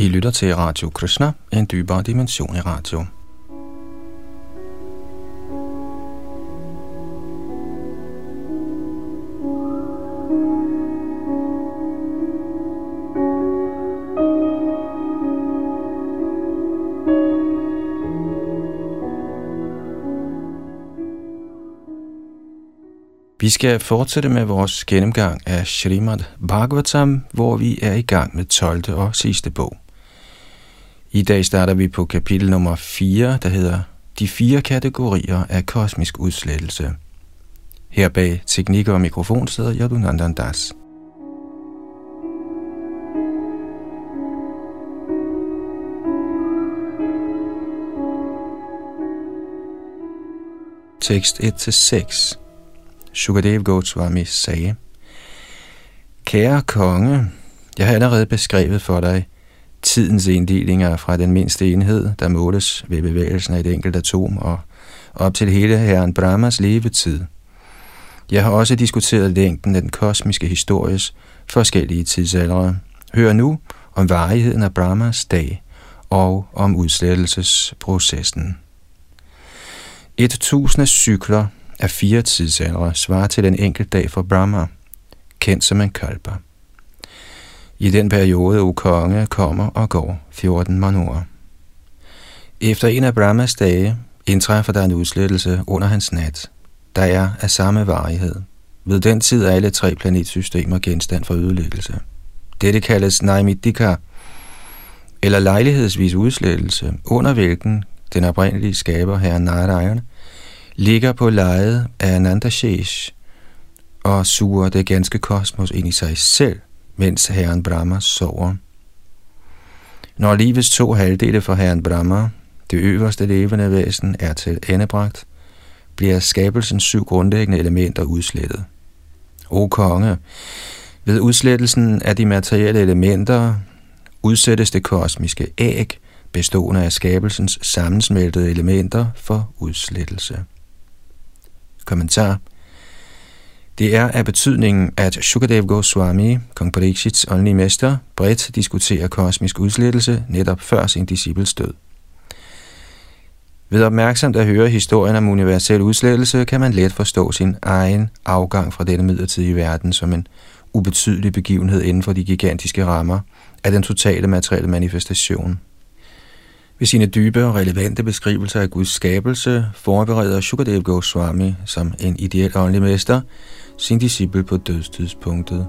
I lytter til Radio Krishna, en dybere dimension i radio. Vi skal fortsætte med vores gennemgang af Srimad Bhagavatam, hvor vi er i gang med 12. og sidste bog. I dag starter vi på kapitel nummer 4, der hedder De fire kategorier af kosmisk udslettelse. Her bag teknik og mikrofon sidder Yadunandan Das. Tekst 1-6 Sukadev Goswami sagde, Kære konge, jeg har allerede beskrevet for dig tidens inddelinger fra den mindste enhed, der måles ved bevægelsen af et enkelt atom, og op til hele herren Brahmas levetid. Jeg har også diskuteret længden af den kosmiske histories forskellige tidsaldre. Hør nu om varigheden af Brahmas dag og om udslettelsesprocessen. Et tusinde cykler af fire tidsaldre svarer til den enkelt dag for Brahma, kendt som en kalpa. I den periode, ukonge konge, kommer og går 14 manor. Efter en af Brahmas dage indtræffer der en udslettelse under hans nat, der er af samme varighed. Ved den tid er alle tre planetsystemer genstand for ødelæggelse. Dette kaldes Naimidika, eller lejlighedsvis udslettelse, under hvilken den oprindelige skaber, herre Narayan, ligger på lejet af Anandashesh og suger det ganske kosmos ind i sig selv, mens herren Brahma sover. Når livets to halvdele for herren Brahma, det øverste levende væsen, er til endebragt, bliver skabelsens syv grundlæggende elementer udslettet. O konge, ved udslettelsen af de materielle elementer udsættes det kosmiske æg, bestående af skabelsens sammensmeltede elementer for udslettelse. Kommentar det er af betydningen, at Shukadev Goswami, kong Parikshits åndelige mester, bredt diskuterer kosmisk udslettelse netop før sin disciples død. Ved opmærksomt at høre historien om universel udslettelse, kan man let forstå sin egen afgang fra denne midlertidige verden som en ubetydelig begivenhed inden for de gigantiske rammer af den totale materielle manifestation. Ved sine dybe og relevante beskrivelser af Guds skabelse forbereder Shukadev Goswami som en ideel åndelig mester sin disciple på dødstidspunktet.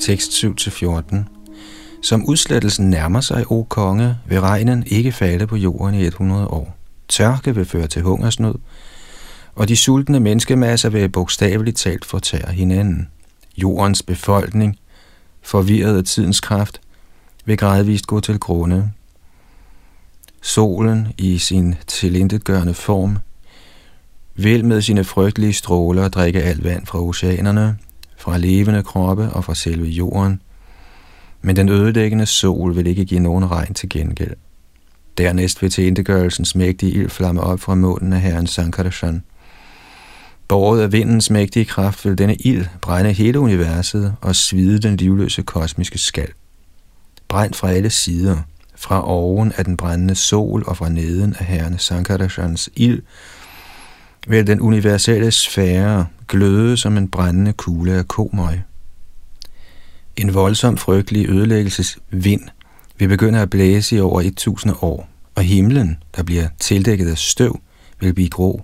tekst 7-14. Som udslettelsen nærmer sig, o konge, vil regnen ikke falde på jorden i 100 år. Tørke vil føre til hungersnød, og de sultne menneskemasser vil bogstaveligt talt fortære hinanden. Jordens befolkning, forvirret af tidens kraft, vil gradvist gå til grunde. Solen i sin tilintetgørende form vil med sine frygtelige stråler drikke alt vand fra oceanerne, fra levende kroppe og fra selve jorden, men den ødelæggende sol vil ikke give nogen regn til gengæld. Dernæst vil tilindegørelsens mægtige ild flamme op fra månen af herren Sankarshan. Båret af vindens mægtige kraft vil denne ild brænde hele universet og svide den livløse kosmiske skal. Brændt fra alle sider, fra oven af den brændende sol og fra neden af herren Sankarashans ild, vil den universelle sfære gløde som en brændende kugle af komøg. En voldsom frygtelig ødelæggelsesvind vil begynde at blæse i over 1000 år, og himlen, der bliver tildækket af støv, vil blive grå.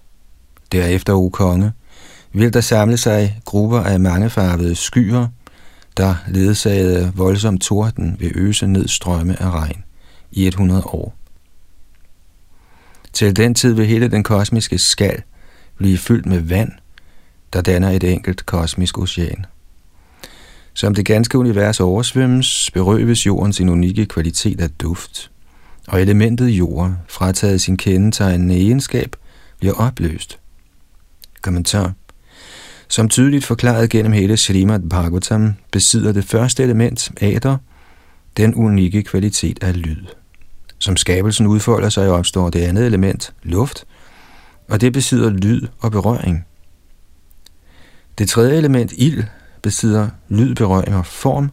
Derefter, o konge, vil der samle sig grupper af mangefarvede skyer, der ledsagede voldsom torden vil øse ned strømme af regn i 100 år. Til den tid vil hele den kosmiske skal blive fyldt med vand, der danner et enkelt kosmisk ocean. Som det ganske univers oversvømmes, berøves jorden sin unikke kvalitet af duft, og elementet jord, frataget sin kendetegnende egenskab, bliver opløst. Kommentar. Som tydeligt forklaret gennem hele Srimad Bhagavatam, besidder det første element, ader, den unikke kvalitet af lyd. Som skabelsen udfolder sig, opstår det andet element, luft, og det besidder lyd og berøring. Det tredje element, ild, besidder lyd, berøring og form,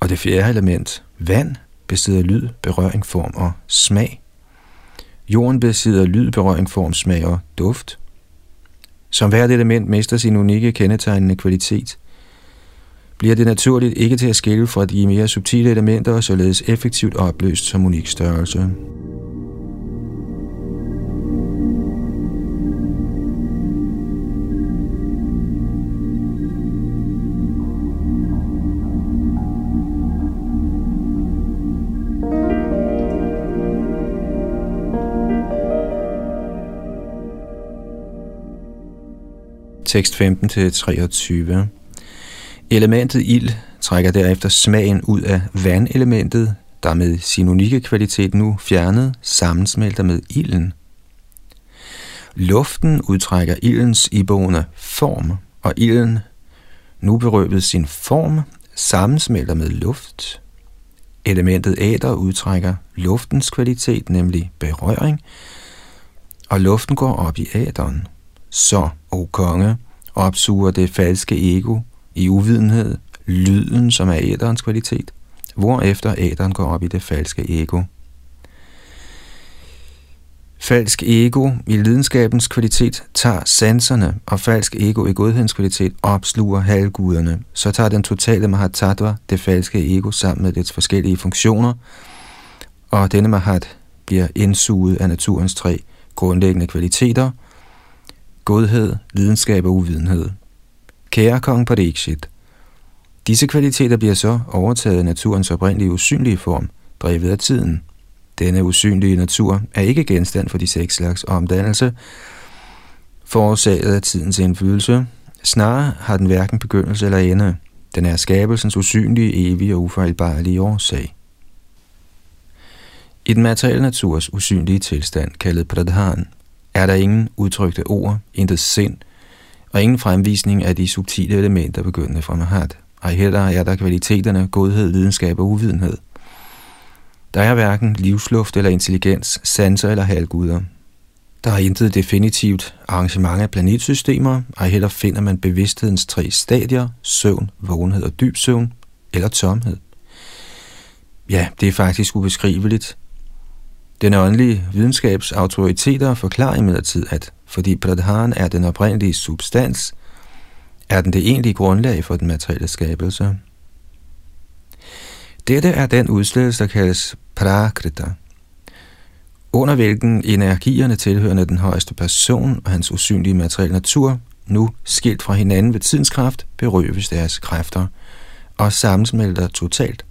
og det fjerde element, vand, besidder lyd, berøring, form og smag. Jorden besidder lyd, berøring, form, smag og duft. Som hvert element mister sin unikke kendetegnende kvalitet, bliver det naturligt ikke til at skille fra de mere subtile elementer og således effektivt opløst som unik størrelse. Tekst 15-23. Elementet ild trækker derefter smagen ud af vandelementet, der med sin unikke kvalitet nu fjernet sammensmelter med ilden. Luften udtrækker ildens iboende form, og ilden, nu berøvet sin form, sammensmelter med luft. Elementet æder udtrækker luftens kvalitet, nemlig berøring, og luften går op i æderen. Så, o konge, opsuger det falske ego i uvidenhed lyden, som er æderens kvalitet, hvorefter æderen går op i det falske ego. Falsk ego i lidenskabens kvalitet tager sanserne, og falsk ego i godhedens kvalitet opsluger halvguderne. Så tager den totale Mahatattva det falske ego sammen med dets forskellige funktioner, og denne Mahat bliver indsuget af naturens tre grundlæggende kvaliteter – godhed, lidenskab og uvidenhed. Kære kong Parikshit, disse kvaliteter bliver så overtaget af naturens oprindelige usynlige form, drevet af tiden. Denne usynlige natur er ikke genstand for de seks slags omdannelse, forårsaget af tidens indflydelse. Snarere har den hverken begyndelse eller ende. Den er skabelsens usynlige, evige og ufejlbarlige årsag. I den materielle naturs usynlige tilstand, kaldet pradhan, er der ingen udtrykte ord, intet sind, og ingen fremvisning af de subtile elementer begyndende fra Mahat. Ej heller er der kvaliteterne godhed, videnskab og uvidenhed. Der er hverken livsluft eller intelligens, sanser eller halvguder. Der er intet definitivt arrangement af planetsystemer, ej heller finder man bevidsthedens tre stadier, søvn, vågenhed og dyb søvn, eller tomhed. Ja, det er faktisk ubeskriveligt, den åndelige videnskabs autoriteter forklarer imidlertid, at fordi pradhan er den oprindelige substans, er den det egentlige grundlag for den materielle skabelse. Dette er den udslettelse, der kaldes prakrita, under hvilken energierne tilhørende den højeste person og hans usynlige materielle natur, nu skilt fra hinanden ved tidens kraft, berøves deres kræfter og sammensmelter totalt.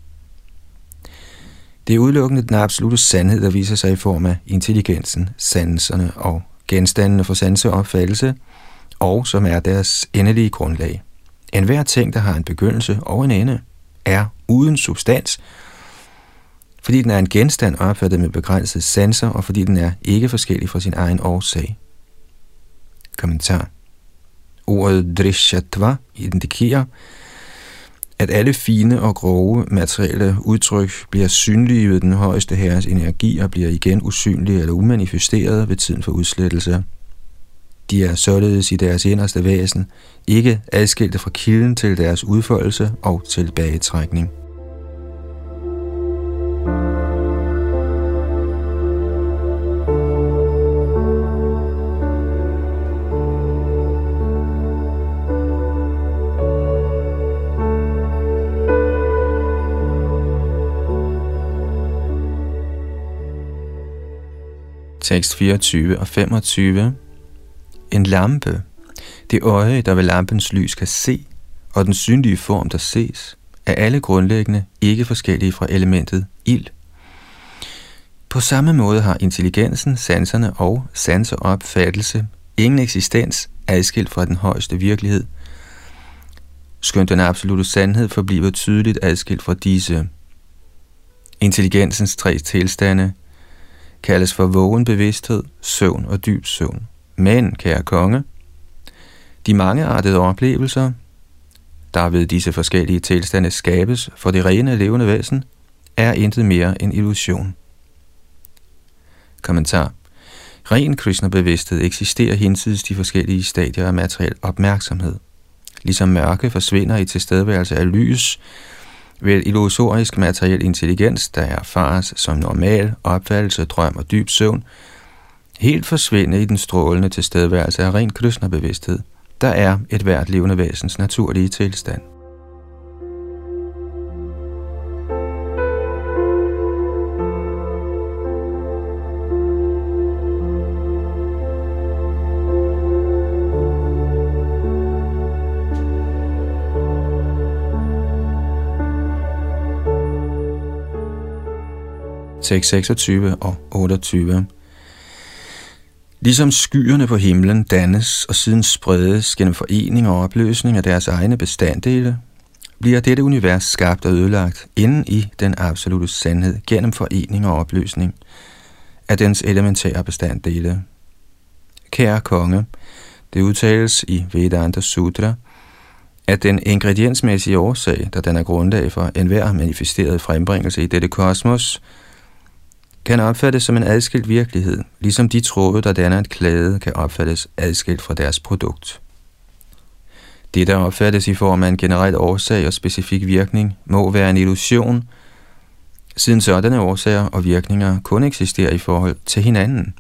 Det er udelukkende den absolute sandhed, der viser sig i form af intelligensen, sanserne og genstandene for sanseopfattelse, og som er deres endelige grundlag. En hver ting, der har en begyndelse og en ende, er uden substans, fordi den er en genstand opfattet med begrænsede sanser, og fordi den er ikke forskellig fra sin egen årsag. Kommentar. Ordet drishatva indikerer, at alle fine og grove materielle udtryk bliver synlige ved den højeste herres energi og bliver igen usynlige eller umanifesterede ved tiden for udslettelse. De er således i deres inderste væsen ikke adskilte fra kilden til deres udfoldelse og tilbagetrækning. Tekst 24 og 25. En lampe, det øje, der ved lampens lys kan se, og den synlige form, der ses, er alle grundlæggende ikke forskellige fra elementet ild. På samme måde har intelligensen, sanserne og sanseopfattelse ingen eksistens adskilt fra den højeste virkelighed, skønt den absolute sandhed forbliver tydeligt adskilt fra disse. Intelligensens tre tilstande – kaldes for vågen bevidsthed, søvn og dyb søvn. Men, kære konge, De mangeartede oplevelser, der ved disse forskellige tilstande skabes for det rene levende væsen, er intet mere end illusion. Kommentar. Ren Krishna-bevidsthed eksisterer hinsides de forskellige stadier af materiel opmærksomhed. Ligesom mørke forsvinder i tilstedeværelse af lys, vil illusorisk materiel intelligens, der erfares som normal opfattelse, drøm og dyb søvn, helt forsvinde i den strålende tilstedeværelse af ren Krishna-bevidsthed, der er et hvert levende væsens naturlige tilstand. Tekst 26 og 28. Ligesom skyerne på himlen dannes og siden spredes gennem forening og opløsning af deres egne bestanddele, bliver dette univers skabt og ødelagt inden i den absolute sandhed gennem forening og opløsning af dens elementære bestanddele. Kære konge, det udtales i Vedanta Sutra, at den ingrediensmæssige årsag, der den er grundlag for enhver manifesteret frembringelse i dette kosmos, kan opfattes som en adskilt virkelighed, ligesom de tråde, der danner et klæde, kan opfattes adskilt fra deres produkt. Det, der opfattes i form af en generel årsag og specifik virkning, må være en illusion, siden sådanne årsager og virkninger kun eksisterer i forhold til hinanden.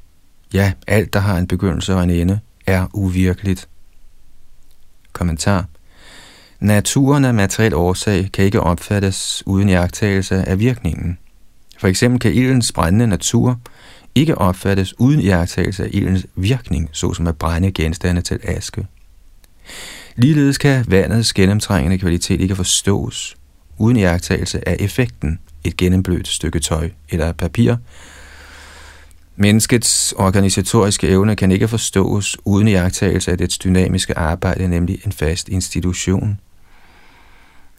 Ja, alt, der har en begyndelse og en ende, er uvirkeligt. Kommentar Naturen af materiel årsag kan ikke opfattes uden jagttagelse af virkningen. For eksempel kan ildens brændende natur ikke opfattes uden iagtagelse af ildens virkning, såsom at brænde genstande til aske. Ligeledes kan vandets gennemtrængende kvalitet ikke forstås uden iagtagelse af effekten, et gennemblødt stykke tøj eller papir. Menneskets organisatoriske evne kan ikke forstås uden iagtagelse af dets dynamiske arbejde, nemlig en fast institution –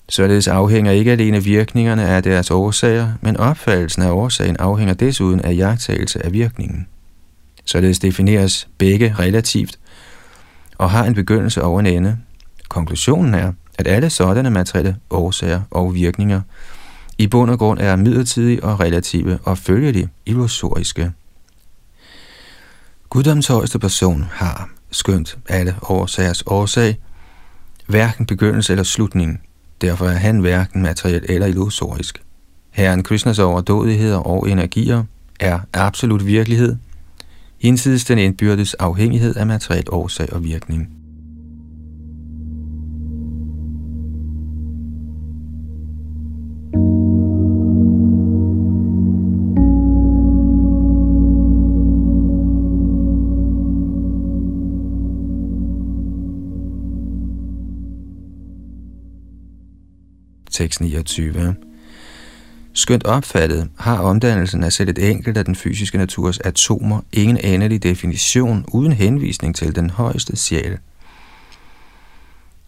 Således afhænger ikke alene virkningerne af deres årsager, men opfattelsen af årsagen afhænger desuden af jagttagelse af virkningen. Således defineres begge relativt og har en begyndelse og en ende. Konklusionen er, at alle sådanne materielle årsager og virkninger i bund og grund er midlertidige og relative og følgelig illusoriske. Guddoms højeste person har, skønt alle årsagers årsag, hverken begyndelse eller slutning – Derfor er han hverken materiel eller illusorisk. Herren Krishnas overdådigheder og energier er absolut virkelighed, hinsides den indbyrdes afhængighed af materiel årsag og virkning. 629. Skønt opfattet har omdannelsen af selv et enkelt af den fysiske naturs atomer ingen endelig definition uden henvisning til den højeste sjæl.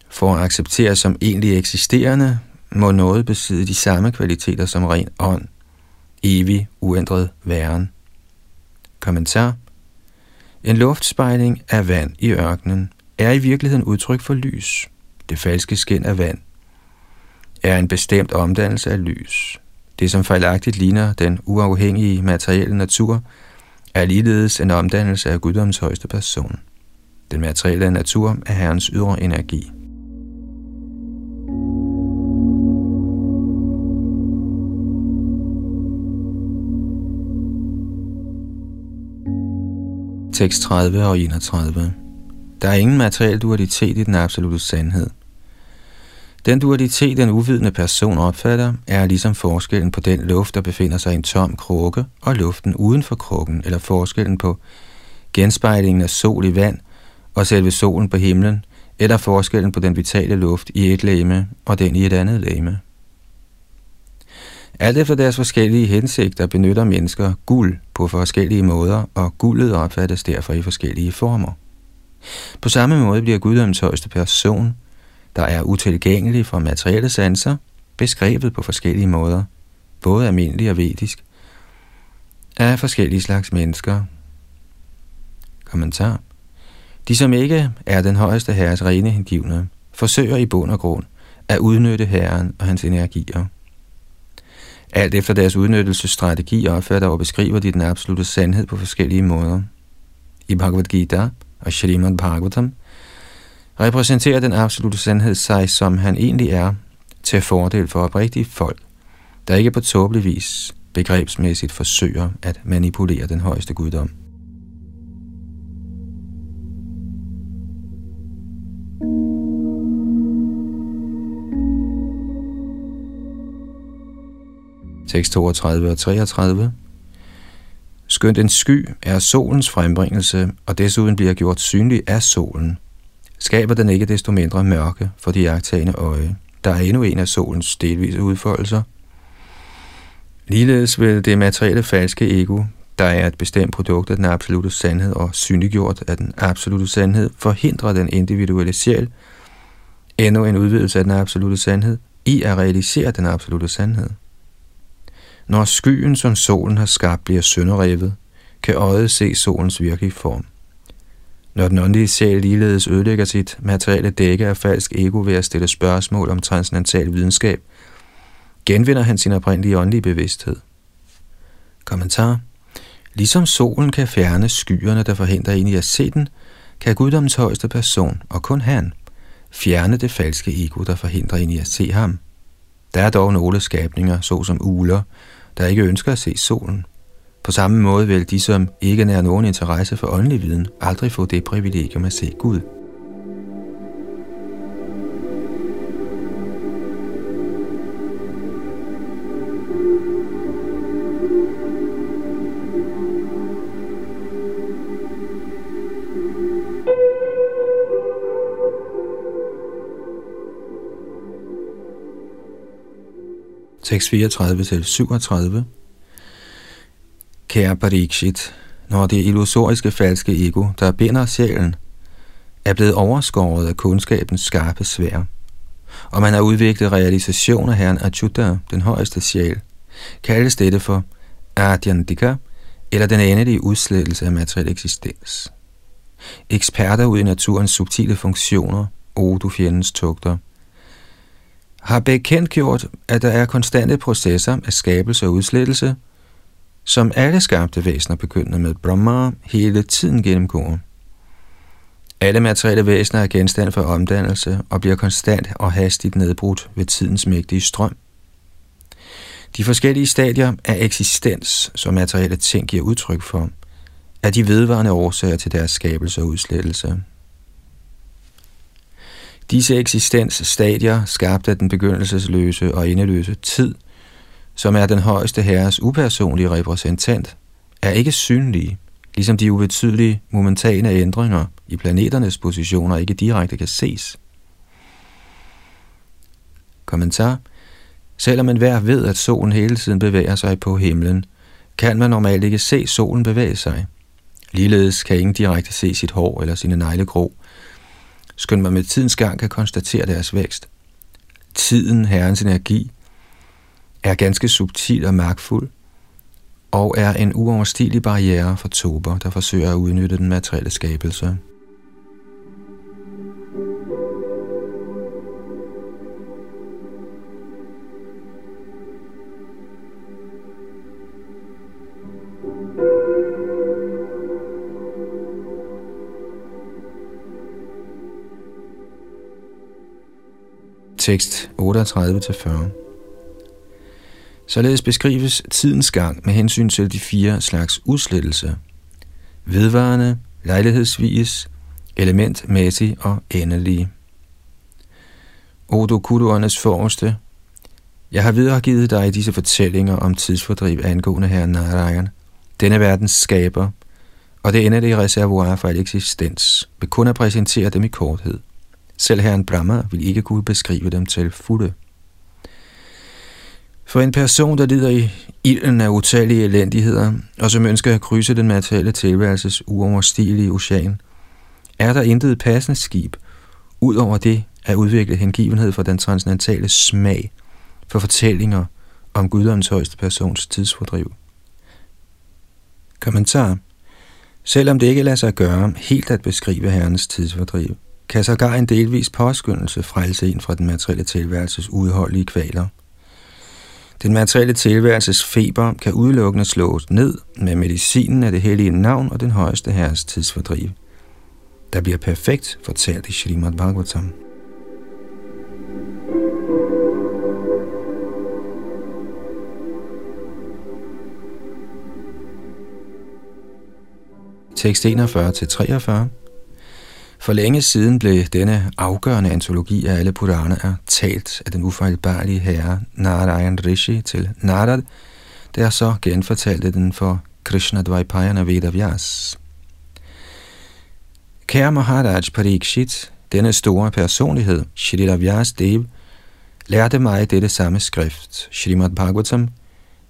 For at acceptere som egentlig eksisterende, må noget besidde de samme kvaliteter som ren ånd, evig, uændret væren. Kommentar En luftspejling af vand i ørkenen er i virkeligheden udtryk for lys. Det falske skin af vand er en bestemt omdannelse af lys. Det, som fejlagtigt ligner den uafhængige materielle natur, er ligeledes en omdannelse af guddoms højeste person. Den materielle natur er Herrens ydre energi. Tekst 30 og 31 Der er ingen materiel dualitet i den absolute sandhed – den dualitet, den uvidende person opfatter, er ligesom forskellen på den luft, der befinder sig i en tom krukke, og luften uden for krukken, eller forskellen på genspejlingen af sol i vand og selve solen på himlen, eller forskellen på den vitale luft i et læme og den i et andet læme. Alt efter deres forskellige hensigter benytter mennesker guld på forskellige måder, og guldet opfattes derfor i forskellige former. På samme måde bliver guddommens højeste person der er utilgængelig for materielle sanser, beskrevet på forskellige måder, både almindelig og vedisk, af forskellige slags mennesker. Kommentar. De, som ikke er den højeste herres rene hengivne, forsøger i bund og grund at udnytte herren og hans energier. Alt efter deres udnyttelsesstrategi opfatter og beskriver de den absolute sandhed på forskellige måder. I Bhagavad Gita og Srimad Bhagavatam repræsenterer den absolute sandhed sig, som han egentlig er, til fordel for oprigtige folk, der ikke på tåbelig vis begrebsmæssigt forsøger at manipulere den højeste guddom. Tekst 32 og 33. Skønt en sky er solens frembringelse, og desuden bliver gjort synlig af solen, skaber den ikke desto mindre mørke for de jagttagende øje. Der er endnu en af solens delvise udfoldelser. Ligeledes vil det materielle falske ego, der er et bestemt produkt af den absolute sandhed og synliggjort af den absolute sandhed, forhindre den individuelle sjæl, endnu en udvidelse af den absolute sandhed, i at realisere den absolute sandhed. Når skyen, som solen har skabt, bliver sønderrevet, kan øjet se solens virkelige form. Når den åndelige sjæl ligeledes ødelægger sit materielle dække af falsk ego ved at stille spørgsmål om transcendental videnskab, genvinder han sin oprindelige åndelige bevidsthed. Kommentar Ligesom solen kan fjerne skyerne, der forhindrer en i at se den, kan guddommens højeste person, og kun han, fjerne det falske ego, der forhindrer en i at se ham. Der er dog nogle skabninger, såsom uler, der ikke ønsker at se solen. På samme måde vil de, som ikke nær nogen interesse for åndelig viden, aldrig få det privilegium at se Gud. Tekst 34-37 Kære Parikshit, når det illusoriske falske ego, der binder sjælen, er blevet overskåret af kundskabens skarpe svær, og man har udviklet realisation af herren Achyuta, den højeste sjæl, kaldes dette for Adyandika, eller den endelige udslettelse af materiel eksistens. Eksperter ud i naturens subtile funktioner, o du fjendens tugter, har bekendtgjort, at der er konstante processer af skabelse og udslettelse, som alle skabte væsener begyndende med Brahma hele tiden gennemgår. Alle materielle væsener er genstand for omdannelse og bliver konstant og hastigt nedbrudt ved tidens mægtige strøm. De forskellige stadier af eksistens, som materielle ting giver udtryk for, er de vedvarende årsager til deres skabelse og udslettelse. Disse eksistensstadier, skabt af den begyndelsesløse og endeløse tid, som er den højeste herres upersonlige repræsentant, er ikke synlige, ligesom de ubetydelige momentane ændringer i planeternes positioner ikke direkte kan ses. Kommentar Selvom man hver ved, at solen hele tiden bevæger sig på himlen, kan man normalt ikke se solen bevæge sig. Ligeledes kan ingen direkte se sit hår eller sine neglegrå, skønt man med tidens gang kan konstatere deres vækst. Tiden, herrens energi, er ganske subtil og magtfuld, og er en uoverstigelig barriere for tober, der forsøger at udnytte den materielle skabelse. Tekst 38-40 Således beskrives tidens gang med hensyn til de fire slags udslettelse. Vedvarende, lejlighedsvis, elementmæssig og endelig. Odo Kuduernes forreste, jeg har videregivet dig disse fortællinger om tidsfordriv angående her Narayan, denne verdens skaber, og det endelige reservoir for al eksistens, vil kun at præsentere dem i korthed. Selv herren Brahma vil ikke kunne beskrive dem til fulde. For en person, der lider i ilden af utallige elendigheder, og som ønsker at krydse den materielle tilværelses uoverstigelige ocean, er der intet passende skib, ud over det at udvikle hengivenhed for den transcendentale smag for fortællinger om guddoms højeste persons tidsfordriv. Kommentar Selvom det ikke lader sig gøre helt at beskrive herrens tidsfordriv, kan sågar en delvis påskyndelse frelse en fra den materielle tilværelses udholdelige kvaler. Den materielle tilværelses feber kan udelukkende slås ned med medicinen af det hellige navn og den højeste herres tidsfordriv. Der bliver perfekt fortalt i Srimad Bhagavatam. Tekst 41-43 for længe siden blev denne afgørende antologi af alle Puraner talt af den ufejlbarlige herre Narayan Rishi til Narad, der så genfortalte den for Krishna Dvajpayana Vedavyas. Kære Maharaj Parikshit, denne store personlighed, Shri Vyas Dev, lærte mig dette samme skrift, Srimad Bhagavatam,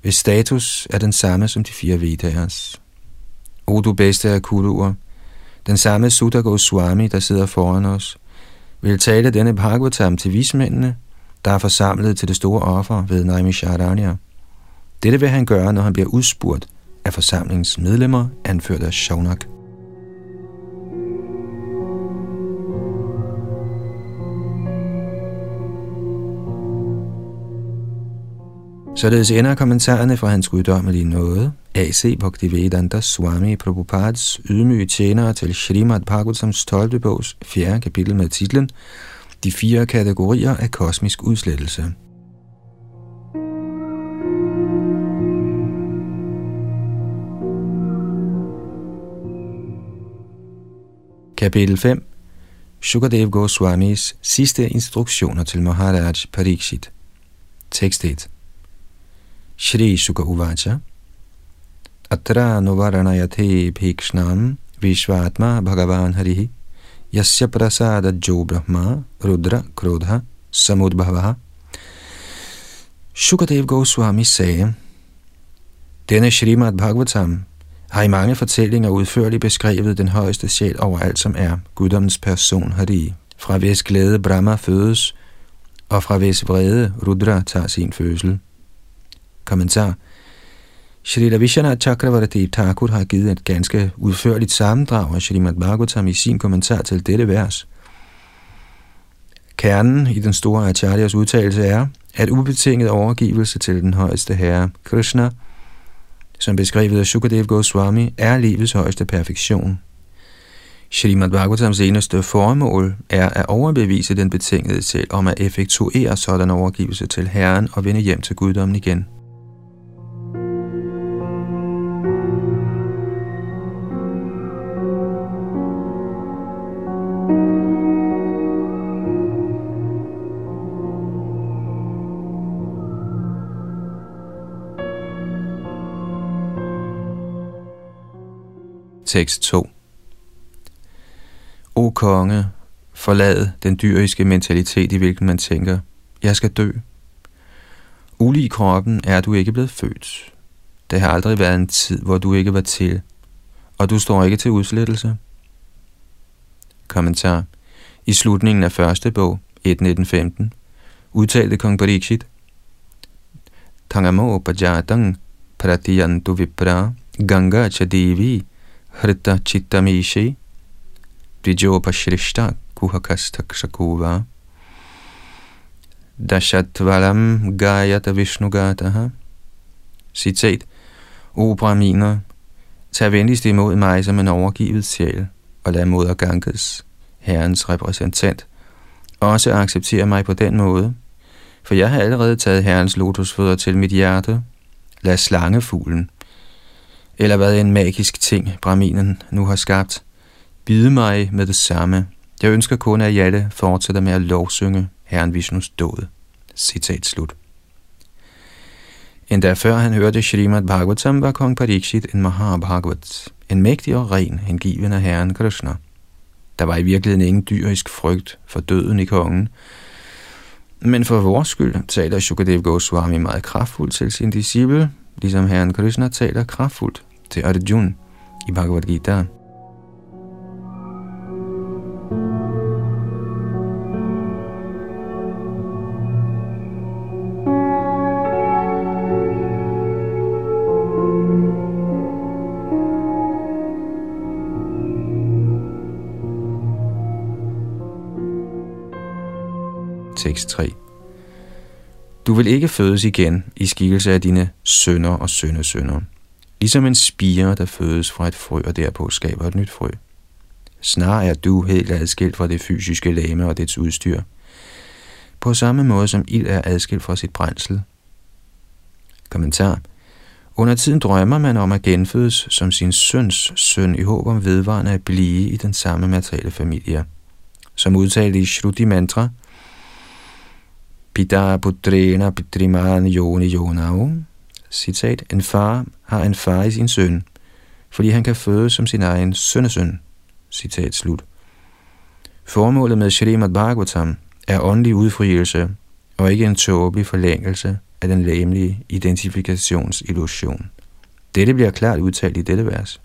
hvis status er den samme som de fire Vedas. O du bedste af kuruer, den samme Sutta Goswami, der sidder foran os, vil tale denne Bhagavatam til vismændene, der er forsamlet til det store offer ved Naimisharanya. Dette vil han gøre, når han bliver udspurgt af forsamlingens medlemmer, anført af Shaunak. Således ender kommentarerne fra hans guddommelige nåde, A.C. Bhaktivedanta Swami Prabhupads ydmyge tjenere til Srimad Bhagavatams 12. bogs 4. kapitel med titlen De fire kategorier af kosmisk udslettelse. Kapitel 5 Shukadev Goswamis sidste instruktioner til Maharaj Parikshit Tekst 1 Shri Suka Uvacha Atra Novaranayate Bhikshnam Vishvatma Bhagavan Harihi Yasya Prasada Jo Brahma Rudra Krodha Samudbhavaha Shukadev Goswami sagde, Denne Srimad Bhagavatam har i mange fortællinger udførligt beskrevet den højeste sjæl over alt, som er guddommens person Hari. Fra hvis glæde Brahma fødes, og fra hvis vrede Rudra tager sin fødsel. Kommentar. Shri Vishana Chakravarti Thakur har givet et ganske udførligt sammendrag af Srimad Bhagavatam i sin kommentar til dette vers. Kernen i den store Acharyas udtalelse er, at ubetinget overgivelse til den højeste herre, Krishna, som beskrevet af Sukadev Goswami, er livets højeste perfektion. Srimad Bhagavatams eneste formål er at overbevise den betingede selv om at effektuere sådan overgivelse til Herren og vende hjem til guddommen igen. Tekst 2 O konge, forlad den dyriske mentalitet, i hvilken man tænker, jeg skal dø. Ulig kroppen er du ikke blevet født. Der har aldrig været en tid, hvor du ikke var til, og du står ikke til udslettelse. Kommentar. I slutningen af første bog, 1.19.15, udtalte kong Parikshit, Tangamo Pajatang Pratiyantu Vipra Ganga Chadevi Hrita Chittamishi Dvijopashrishta Kuhakastakshakova Dashatvalam Gayata Vishnugataha Citat O Brahminer, tag venligst imod mig som en overgivet sjæl, og lad moder Ganges, herrens repræsentant, også acceptere mig på den måde, for jeg har allerede taget herrens lotusfødder til mit hjerte. Lad slangefuglen, eller hvad en magisk ting Brahminen nu har skabt, bide mig med det samme. Jeg ønsker kun, at Jalle fortsætter med at lovsynge Herren Vishnus død. Citat slut. Endda før han hørte Srimad Bhagavatam, var kong Parikshit en Mahabhagavat, en mægtig og ren hengiven af Herren Krishna. Der var i virkeligheden ingen dyrisk frygt for døden i kongen, men for vores skyld taler Shukadev Goswami meget kraftfuldt til sin disciple, ligesom Herren Krishna taler kraftfuldt til Arjuna i Bhagavad Gita. Tekst 3 du vil ikke fødes igen i skikkelse af dine sønner og sønnesønner, ligesom en spire, der fødes fra et frø og derpå skaber et nyt frø. Snarere er du helt adskilt fra det fysiske lame og dets udstyr, på samme måde som ild er adskilt fra sit brændsel. Kommentar. Under tiden drømmer man om at genfødes som sin søns søn i håb om vedvarende at blive i den samme materielle familie. Som udtalt i Shruti Mantra, Pita putrena pitriman yoni yonau. Citat, en far har en far i sin søn, fordi han kan føde som sin egen sønnesøn. Citat slut. Formålet med Shrimad Bhagavatam er åndelig udfrielse og ikke en tåbelig forlængelse af den læmelige identifikationsillusion. Dette bliver klart udtalt i dette vers.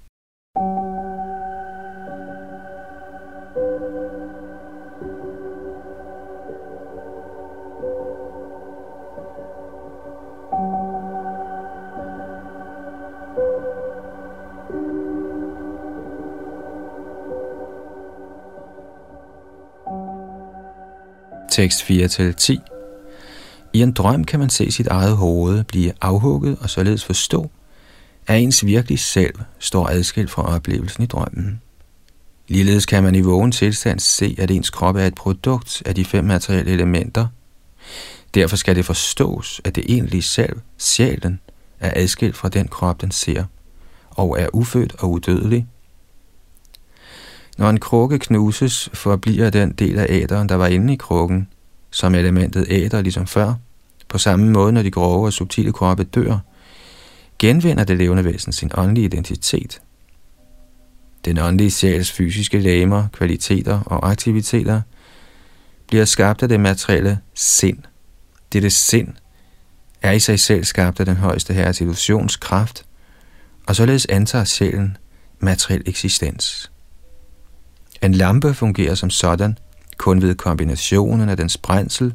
Tekst 4-10 I en drøm kan man se sit eget hoved blive afhugget og således forstå, at ens virkelig selv står adskilt fra oplevelsen i drømmen. Ligeledes kan man i vågen tilstand se, at ens krop er et produkt af de fem materielle elementer. Derfor skal det forstås, at det egentlige selv, sjælen, er adskilt fra den krop, den ser, og er ufødt og udødelig, når en krukke knuses, forbliver den del af æderen, der var inde i krukken, som elementet æder ligesom før. På samme måde, når de grove og subtile kroppe dør, genvinder det levende væsen sin åndelige identitet. Den åndelige sjæls fysiske lamer, kvaliteter og aktiviteter bliver skabt af det materielle sind. Dette sind er i sig selv skabt af den højeste herres illusionskraft, og således antager sjælen materiel eksistens. En lampe fungerer som sådan kun ved kombinationen af dens brændsel,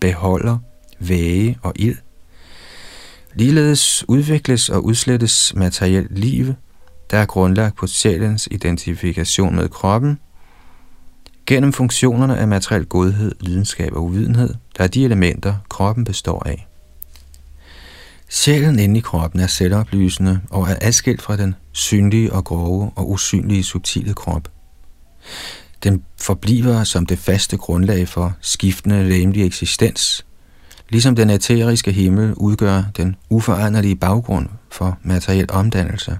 beholder, væge og ild. Ligeledes udvikles og udslettes materielt liv, der er grundlagt på sjælens identifikation med kroppen, gennem funktionerne af materiel godhed, lidenskab og uvidenhed, der er de elementer, kroppen består af. Sjælen inde i kroppen er selvoplysende og er adskilt fra den synlige og grove og usynlige subtile krop. Den forbliver som det faste grundlag for skiftende læmelig eksistens, ligesom den æteriske himmel udgør den uforanderlige baggrund for materiel omdannelse.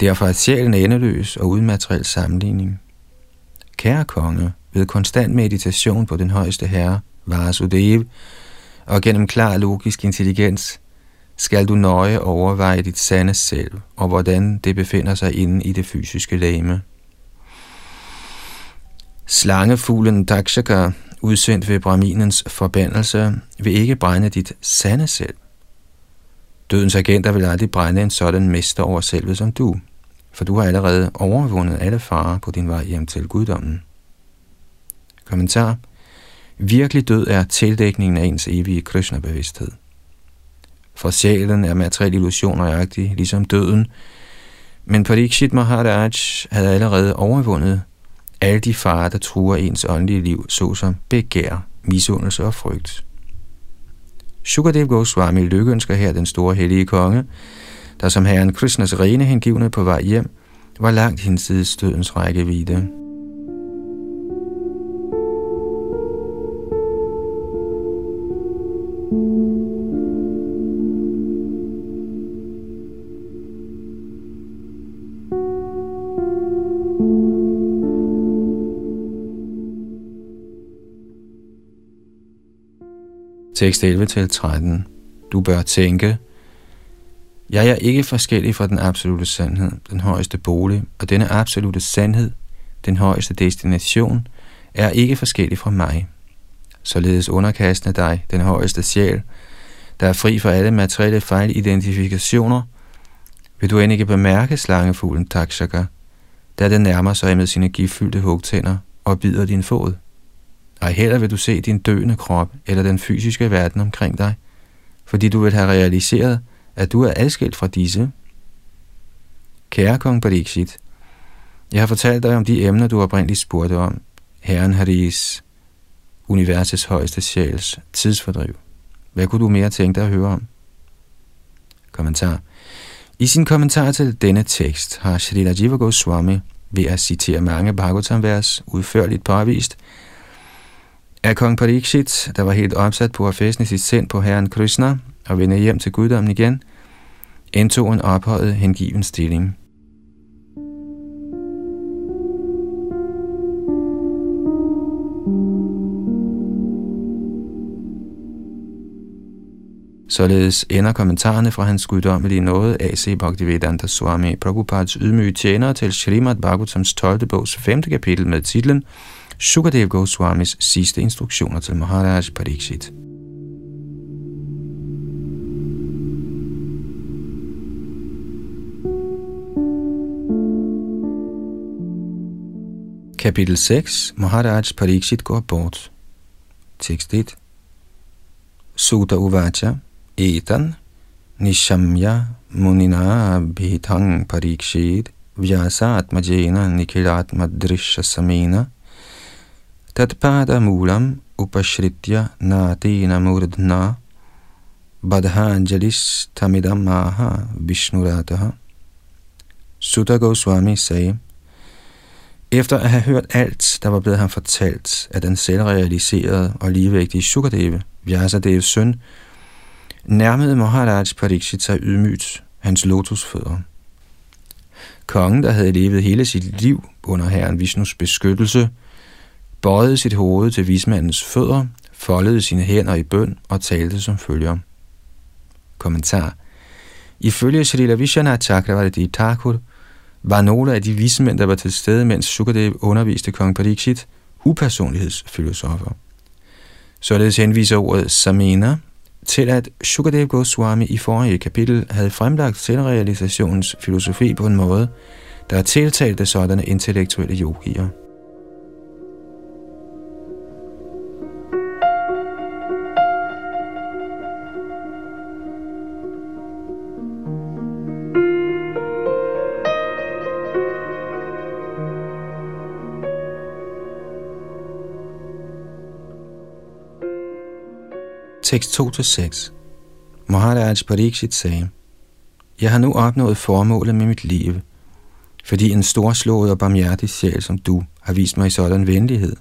Derfor er sjælen endeløs og uden materiel sammenligning. Kære konge, ved konstant meditation på den højeste herre, Vasudev, og gennem klar logisk intelligens, skal du nøje overveje dit sande selv, og hvordan det befinder sig inde i det fysiske lame. Slangefuglen Dakshaka, udsendt ved Brahminens forbandelse, vil ikke brænde dit sande selv. Dødens agenter vil aldrig brænde en sådan mester over selvet som du, for du har allerede overvundet alle farer på din vej hjem til guddommen. Kommentar. Virkelig død er tildækningen af ens evige Krishna-bevidsthed. For sjælen er materiel illusion nøjagtig, ligesom døden, men Parikshit Maharaj havde allerede overvundet alle de farer, der truer ens åndelige liv, såsom begær, misundelse og frygt. Shukadev Goswami lykkeønsker her den store hellige konge, der som herren Krishnas rene hengivne på vej hjem, var langt hinsides dødens rækkevidde. Tekst 11-13. Du bør tænke, jeg er ikke forskellig fra den absolute sandhed, den højeste bolig, og denne absolute sandhed, den højeste destination, er ikke forskellig fra mig. Således underkastende dig, den højeste sjæl, der er fri for alle materielle fejlidentifikationer, vil du end ikke bemærke slangefuglen Takshaka, da den nærmer sig med sine giftfyldte hugtænder og bider din fod. Ej heller vil du se din døende krop eller den fysiske verden omkring dig, fordi du vil have realiseret, at du er adskilt fra disse. Kære kong Pariksit, jeg har fortalt dig om de emner, du oprindeligt spurgte om. Herren Haris universets højeste sjæls tidsfordriv. Hvad kunne du mere tænke dig at høre om? Kommentar. I sin kommentar til denne tekst har Shrita Jiva Goswami ved at citere mange Bhagavatam-vers udførligt påvist, af kong Parikshit, der var helt opsat på at fæstne sit sind på herren Krishna og vende hjem til guddommen igen, indtog en ophøjet hengiven stilling. Således ender kommentarerne fra hans guddommelige nåde A.C. Bhaktivedanta Swami Prabhupads ydmyge tjener til Srimad Bhagavatams 12. bogs 5. kapitel med titlen Sukadev Goswamis sidste instruktioner til Maharaj Pariksit. Kapitel 6 Maharaj Pariksit går bort. Tekst 1 Suta Uvacha Etan Nishamya Munina Bhitang Parikshit Vyasatmajena Nikilatma Drisha Samena Tatpada Mulam Upashritya Natina Murdna Badhanjalis Tamidam Maha Vishnurataha Sutta Goswami sagde, efter at have hørt alt, der var blevet ham fortalt af den selvrealiserede og ligevægtige Sukadeva, Vyasadevs søn, nærmede Maharaj Pariksit sig ydmygt hans lotusfødder. Kongen, der havde levet hele sit liv under herren Vishnus beskyttelse, bøjede sit hoved til vismandens fødder, foldede sine hænder i bøn og talte som følger. Kommentar Ifølge Srila Vishana Chakravarti Thakur var nogle af de vismænd, der var til stede, mens Sukadev underviste kong Pariksit, upersonlighedsfilosofer. Således henviser ordet Samena til, at Sukadev Goswami i forrige kapitel havde fremlagt selvrealisationens filosofi på en måde, der tiltalte sådanne intellektuelle yogier. Tekst 2-6 Maharaj Pariksit sagde, Jeg har nu opnået formålet med mit liv, fordi en storslået og barmhjertig sjæl som du har vist mig i sådan venlighed.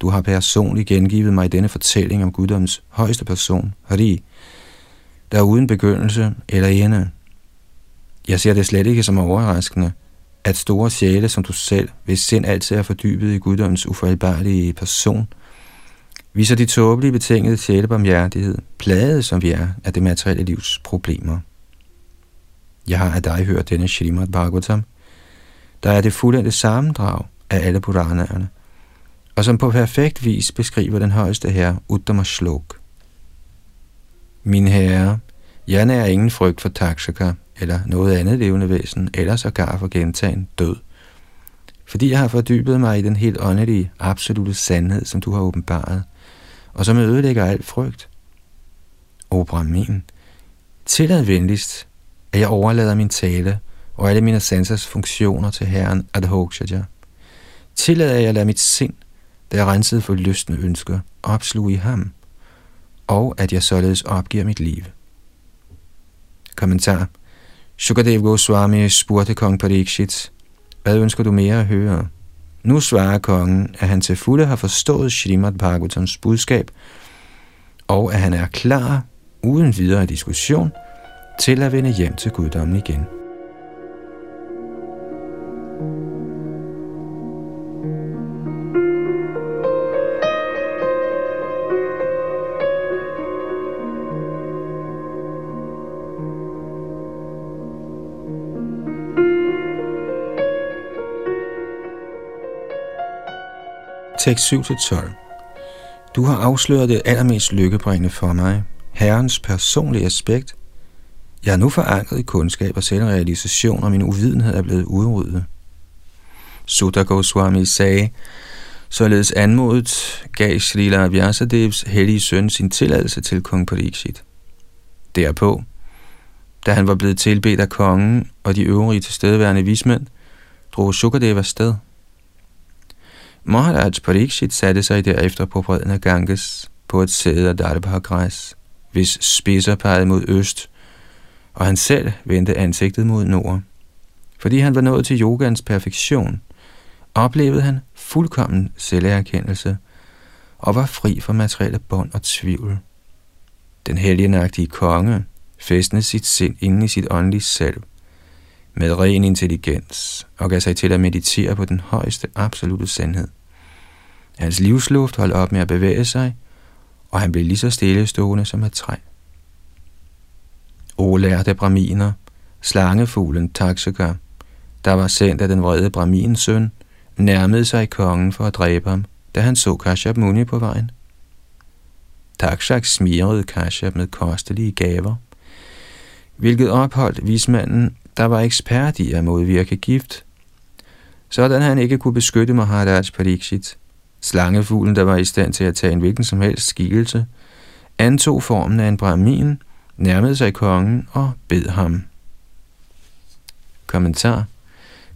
Du har personligt gengivet mig denne fortælling om guddoms højeste person, Hari, der er uden begyndelse eller ende. Jeg ser det slet ikke som overraskende, at store sjæle som du selv, hvis sind altid er fordybet i guddoms ufejlbarlige person – viser de tåbelige betingede sjælebarmhjertighed, plade som vi er af det materielle livs problemer. Jeg har af dig hørt denne Shrimad Bhagavatam, der er det fuldendte sammendrag af alle Puranaerne, og som på perfekt vis beskriver den højeste herre Uttama Shlok. Min herre, jeg nærer ingen frygt for Takshaka eller noget andet levende væsen, eller sågar for gentagen død, fordi jeg har fordybet mig i den helt åndelige, absolute sandhed, som du har åbenbaret – og som ødelægger alt frygt. O Brahmin, tillad venligst, at jeg overlader min tale og alle mine sansers funktioner til Herren Adhokshaja. Tillad at jeg lader mit sind, der er renset for lystende ønsker, opsluge i ham, og at jeg således opgiver mit liv. Kommentar Sukadev Goswami spurgte kong Parikshit, hvad ønsker du mere at høre? Nu svarer kongen, at han til fulde har forstået Srimad Bhagavatams budskab, og at han er klar, uden videre diskussion, til at vende hjem til guddommen igen. Tekst 7-12 Du har afsløret det allermest lykkebringende for mig, Herrens personlige aspekt. Jeg er nu forankret i kundskab og selvrealisation, og min uvidenhed er blevet udryddet. Sutta Goswami sagde, således anmodet gav Srila Vyasadevs hellige søn sin tilladelse til kong Pariksit. Derpå, da han var blevet tilbedt af kongen og de øvrige tilstedeværende vismænd, drog Sukadeva sted. Maharaj Parikshit satte sig derefter på bredden af Ganges på et sæde af Darbhagræs, hvis spidser pegede mod øst, og han selv vendte ansigtet mod nord. Fordi han var nået til yogans perfektion, oplevede han fuldkommen selverkendelse og var fri for materielle bånd og tvivl. Den helgenagtige konge fæstnede sit sind inde i sit åndelige selv med ren intelligens og gav sig til at meditere på den højeste absolute sandhed. Hans livsluft holdt op med at bevæge sig, og han blev lige så stillestående som et træ. O lærte braminer, slangefuglen Taksaka, der var sendt af den vrede bramins søn, nærmede sig kongen for at dræbe ham, da han så Kashyap Muni på vejen. Takshak smirede Kashyap med kostelige gaver, hvilket opholdt vismanden, der var ekspert i at modvirke gift, sådan han ikke kunne beskytte Maharaj Pariksit. Slangefuglen, der var i stand til at tage en hvilken som helst skikkelse, antog formen af en brahmin, nærmede sig kongen og bed ham. Kommentar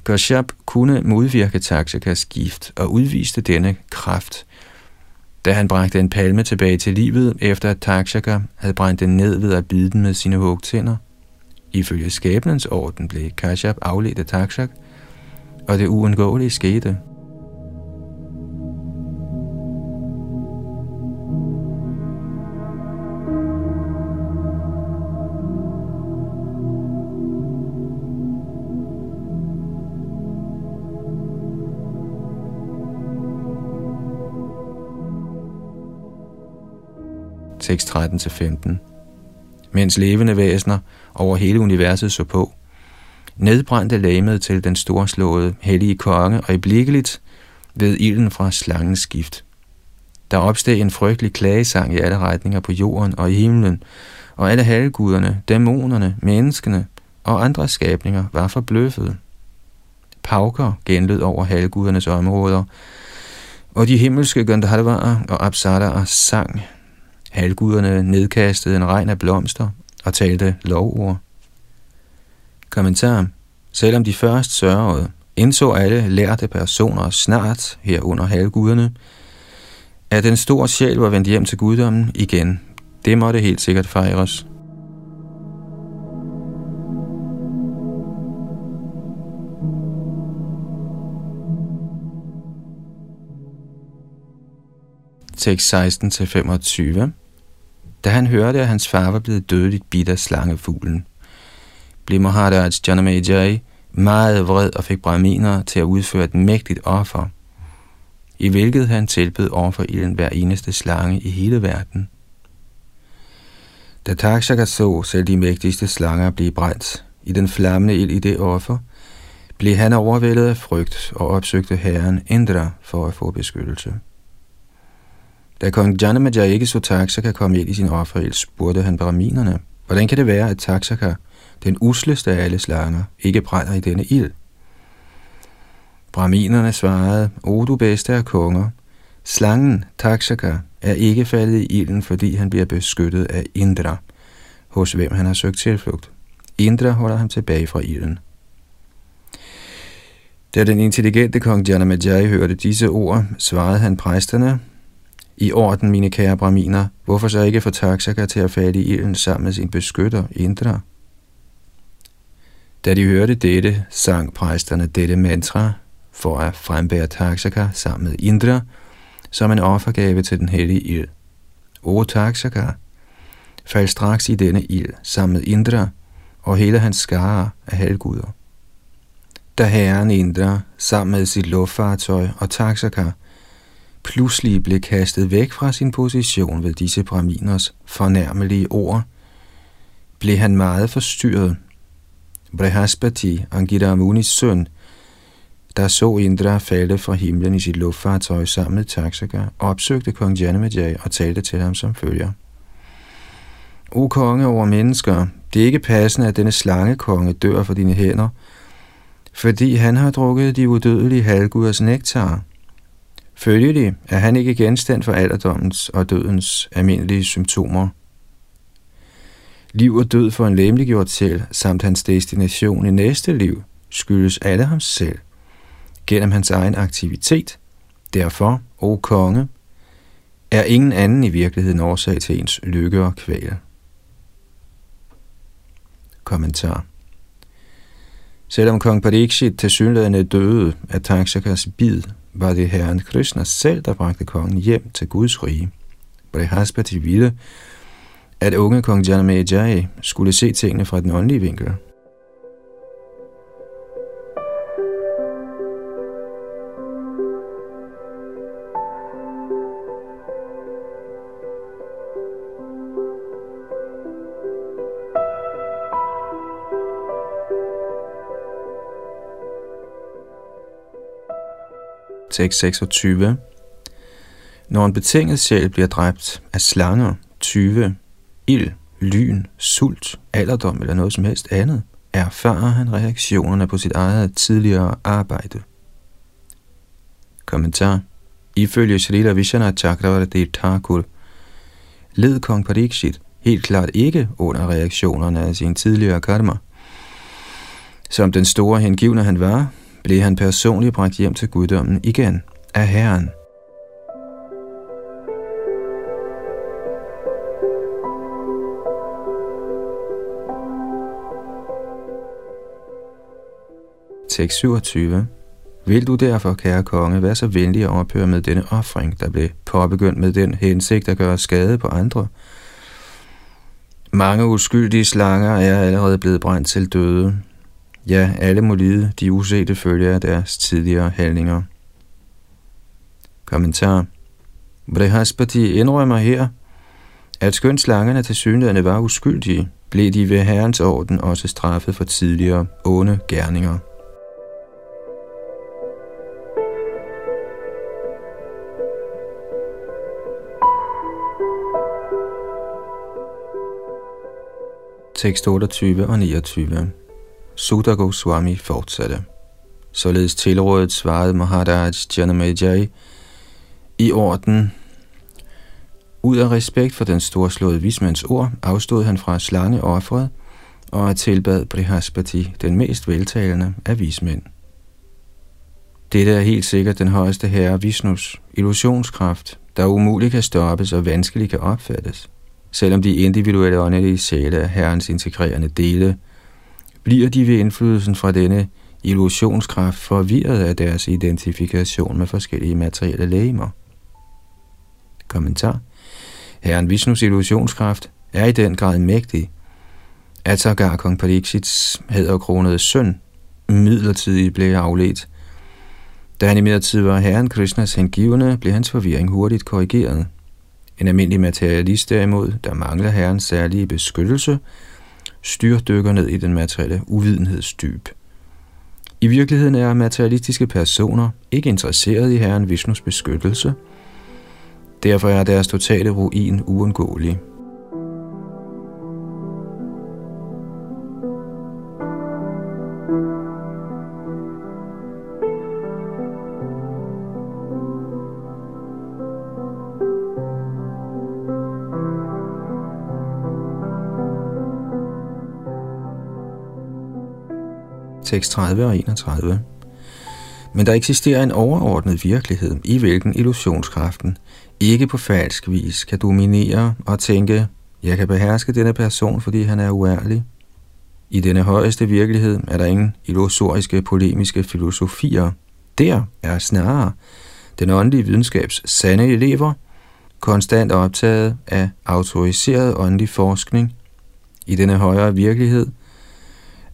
Kashyap kunne modvirke Taksakas gift og udviste denne kraft, da han bragte en palme tilbage til livet, efter at Taksaka havde brændt den ned ved at bide den med sine hugtænder. Ifølge skæbnens orden blev Kashyap afledt af Takshak, og det uundgåelige skete – 6.13-15. Mens levende væsener over hele universet så på, nedbrændte lægemet til den storslåede hellige konge og i ved ilden fra slangens skift. Der opsteg en frygtelig klagesang i alle retninger på jorden og i himlen, og alle halvguderne, dæmonerne, menneskene og andre skabninger var forbløffede. Pauker genlød over halvgudernes områder, og de himmelske Gandharvarer og Apsaraer sang Halvguderne nedkastede en regn af blomster og talte lovord. Kommentar. Selvom de først sørgede, indså alle lærte personer snart herunder halvguderne, at den store sjæl var vendt hjem til guddommen igen. Det måtte helt sikkert fejres. Tekst 16-25 da han hørte, at hans far var blevet dødeligt bidt af slangefuglen, blev Maharaj Janamejai meget vred og fik brahminer til at udføre et mægtigt offer, i hvilket han tilbød offer i den hver eneste slange i hele verden. Da Takshaka så selv de mægtigste slanger blive brændt i den flammende ild i det offer, blev han overvældet af frygt og opsøgte herren Indra for at få beskyttelse. Da kong Janamaja ikke så Taksaka komme ind i sin offerel, spurgte han braminerne, hvordan kan det være, at Taksaka, den usleste af alle slanger, ikke brænder i denne ild? Braminerne svarede, O du bedste af konger, slangen Taksaka er ikke faldet i ilden, fordi han bliver beskyttet af Indra, hos hvem han har søgt tilflugt. Indra holder ham tilbage fra ilden. Da den intelligente kong Janamajai hørte disse ord, svarede han præsterne, i orden, mine kære braminer, hvorfor så ikke få Taksaka til at falde i ilden sammen med sin beskytter, Indra? Da de hørte dette, sang præsterne dette mantra for at frembære Taksaka sammen med Indra som en offergave til den hellige ild. O Taksaka, fald straks i denne ild sammen med Indra og hele hans skare af halvguder. Da herren Indra sammen med sit luftfartøj og Taksaka pludselig blev kastet væk fra sin position ved disse braminers fornærmelige ord, blev han meget forstyrret. Brehaspati, Angita Amunis søn, der så Indra falde fra himlen i sit luftfartøj sammen med Taksaka, opsøgte kong Janamajay og talte til ham som følger. O konge over mennesker, det er ikke passende, at denne slangekonge dør for dine hænder, fordi han har drukket de udødelige halvguders nektar. Følgelig er han ikke genstand for alderdommens og dødens almindelige symptomer. Liv og død for en læmeliggjort selv, samt hans destination i næste liv, skyldes alle ham selv, gennem hans egen aktivitet, Derfor, o konge, er ingen anden i virkeligheden årsag til ens lykke og kval. Kommentar Selvom kong Parikshit til synligheden døde af Taksakas bid, var det herren Krishna selv, der bragte kongen hjem til Guds rige. Brihaspati ville, at unge kong Janamejai skulle se tingene fra den åndelige vinkel. 6.26. Når en betinget sjæl bliver dræbt af slanger, tyve, ild, lyn, sult, alderdom eller noget som helst andet, erfarer han reaktionerne på sit eget tidligere arbejde. Kommentar Ifølge Srila Vishana Chakravarti Thakur led kong Parikshit helt klart ikke under reaktionerne af sin tidligere karma. Som den store hengivne han var, blev han personligt bragt hjem til guddommen igen af Herren. Tekst 27. Vil du derfor, kære konge, være så venlig at ophøre med denne offring, der blev påbegyndt med den hensigt at gøre skade på andre? Mange uskyldige slanger er allerede blevet brændt til døde, Ja, alle må lide de usete følger af deres tidligere handlinger. Kommentar Brihaspati indrømmer her, at skønt slangerne til synligheden var uskyldige, blev de ved herrens orden også straffet for tidligere onde gerninger. Tekst 28 og 29 Sudha Goswami fortsatte. Således tilrådet svarede Maharaj Janamajai i orden. Ud af respekt for den storslåede vismands ord, afstod han fra slangeoffret og tilbad Brihaspati, den mest veltalende af vismænd. Dette er helt sikkert den højeste herre Vishnus illusionskraft, der umuligt kan stoppes og vanskeligt kan opfattes. Selvom de individuelle åndelige sjæle er herrens integrerende dele, bliver de ved indflydelsen fra denne illusionskraft forvirret af deres identifikation med forskellige materielle lægemer. Kommentar. Herren Vishnus illusionskraft er i den grad mægtig, at sågar kong Pariksits hæderkronede søn midlertidigt blev afledt. Da han i var herren Krishnas hengivende, blev hans forvirring hurtigt korrigeret. En almindelig materialist derimod, der mangler herrens særlige beskyttelse, styrdykker ned i den materielle uvidenhedsdyb. I virkeligheden er materialistiske personer ikke interesseret i Herren Vishnus beskyttelse. Derfor er deres totale ruin uundgåelig. Tekst 30 og 31. Men der eksisterer en overordnet virkelighed, i hvilken illusionskraften ikke på falsk vis kan dominere og tænke, jeg kan beherske denne person, fordi han er uærlig. I denne højeste virkelighed er der ingen illusoriske polemiske filosofier. Der er snarere den åndelige videnskabs sande elever, konstant optaget af autoriseret åndelig forskning. I denne højere virkelighed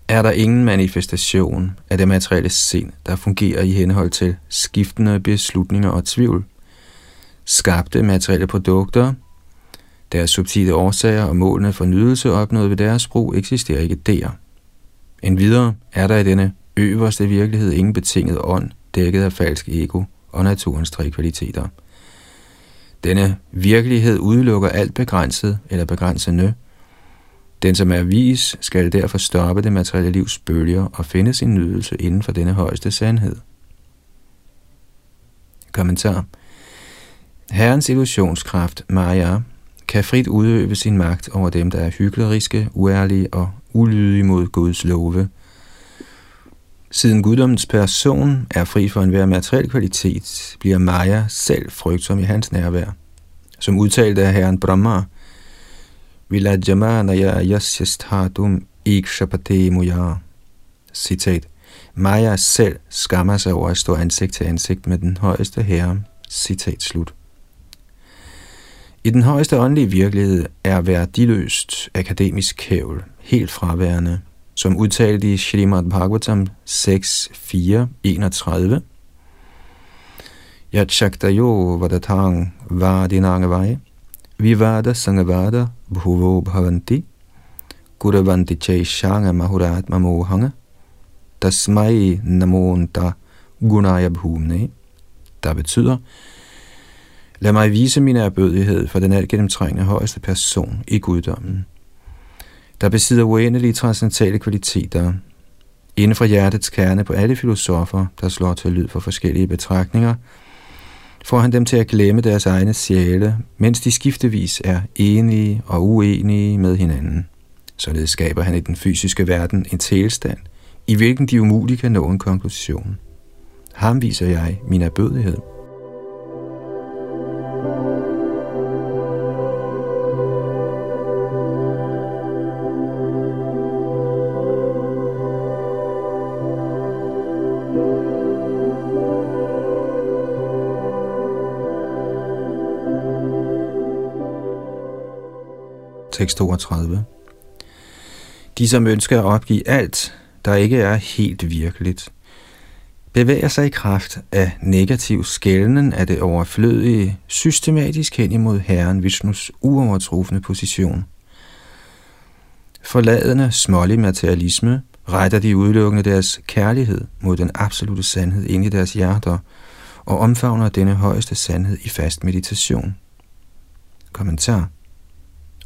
er der ingen manifestation af det materielle sind, der fungerer i henhold til skiftende beslutninger og tvivl. Skabte materielle produkter, deres subtile årsager og målene for nydelse opnået ved deres brug eksisterer ikke der. Endvidere er der i denne øverste virkelighed ingen betinget ånd, dækket af falsk ego og naturens tre kvaliteter. Denne virkelighed udelukker alt begrænset eller begrænsende, den, som er vis, skal derfor stoppe det materielle livs bølger og finde sin nydelse inden for denne højeste sandhed. Kommentar. Herrens illusionskraft, Maya, kan frit udøve sin magt over dem, der er hykleriske, uærlige og ulydige mod Guds love. Siden guddommens person er fri for enhver materiel kvalitet, bliver Maya selv frygtsom i hans nærvær. Som udtalt af herren Brahma, Vilajamanaya yasyasthatum ikshapate muya. Citat. Maya selv skammer sig over at stå ansigt til ansigt med den højeste herre. Citat slut. I den højeste åndelige virkelighed er værdiløst akademisk kævl helt fraværende, som udtalt i Srimad Bhagavatam 6, 4, 31. Yachaktayo vadatang vadinangavai vivada sangavada bhuvo bhavanti Kuravanti chaishanga mahuratma mohanga tasmai namonta gunaya bhumne, der betyder, Lad mig vise min erbødighed for den alt gennemtrængende højeste person i guddommen, der besidder uendelige transcendentale kvaliteter. Inden for hjertets kerne på alle filosofer, der slår til lyd for forskellige betragtninger, får han dem til at glemme deres egne sjæle, mens de skiftevis er enige og uenige med hinanden. Således skaber han i den fysiske verden en tilstand, i hvilken de umuligt kan nå en konklusion. Ham viser jeg min erbødighed. Tekst 32. De, som ønsker at opgive alt, der ikke er helt virkeligt, bevæger sig i kraft af negativ skælden af det overflødige, systematisk hen imod Herren Vishnus uovertrufne position. Forladende smålig materialisme retter de udelukkende deres kærlighed mod den absolute sandhed ind i deres hjerter og omfavner denne højeste sandhed i fast meditation. Kommentar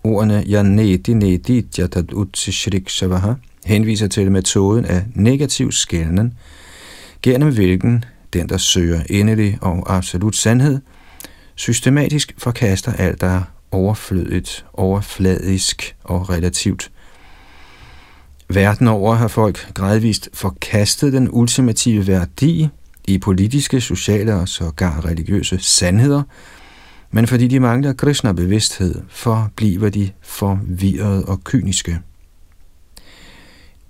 Ordene Janeti Neti Jatad Utsishrik Shavaha henviser til metoden af negativ skælden, gennem hvilken? Den, der søger endelig og absolut sandhed, systematisk forkaster alt, der er overflødigt, overfladisk og relativt. Verden over har folk gradvist forkastet den ultimative værdi i politiske, sociale og sågar religiøse sandheder – men fordi de mangler Krishna-bevidsthed, forbliver de forvirrede og kyniske.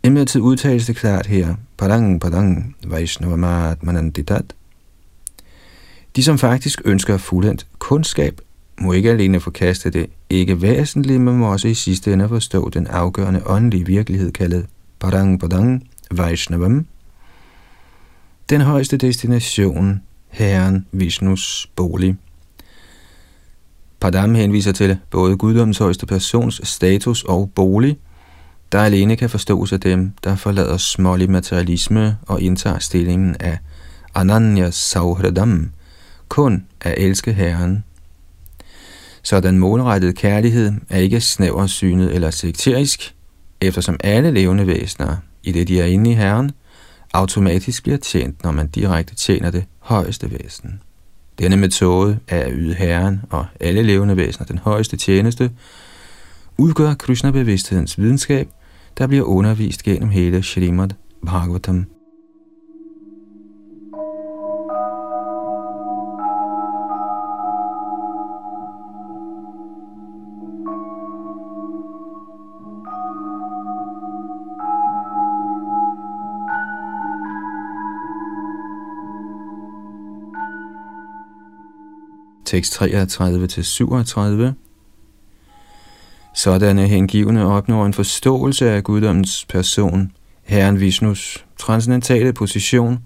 Imidlertid udtales det klart her, padang padang vaishnavamat manandidat. De, som faktisk ønsker fuldendt kundskab, må ikke alene forkaste det ikke væsentlige, men må også i sidste ende forstå den afgørende åndelige virkelighed kaldet padang padang vaishnavam. Den højeste destination, Herren Vishnus bolig. Padam henviser til både guddommens højeste persons status og bolig, der alene kan forstås af dem, der forlader smålig materialisme og indtager stillingen af Ananya Sauhradam, kun at elske Herren. Så den målrettede kærlighed er ikke snæversynet eller sekterisk, eftersom alle levende væsener, i det de er inde i Herren, automatisk bliver tjent, når man direkte tjener det højeste væsen. Denne metode af at yde Herren og alle levende væsener den højeste tjeneste, udgør Krishna-bevidsthedens videnskab, der bliver undervist gennem hele Srimad Bhagavatam. Tekst 33-37. Sådanne hengivne opnår en forståelse af guddommens person, Herren Vishnus transcendentale position,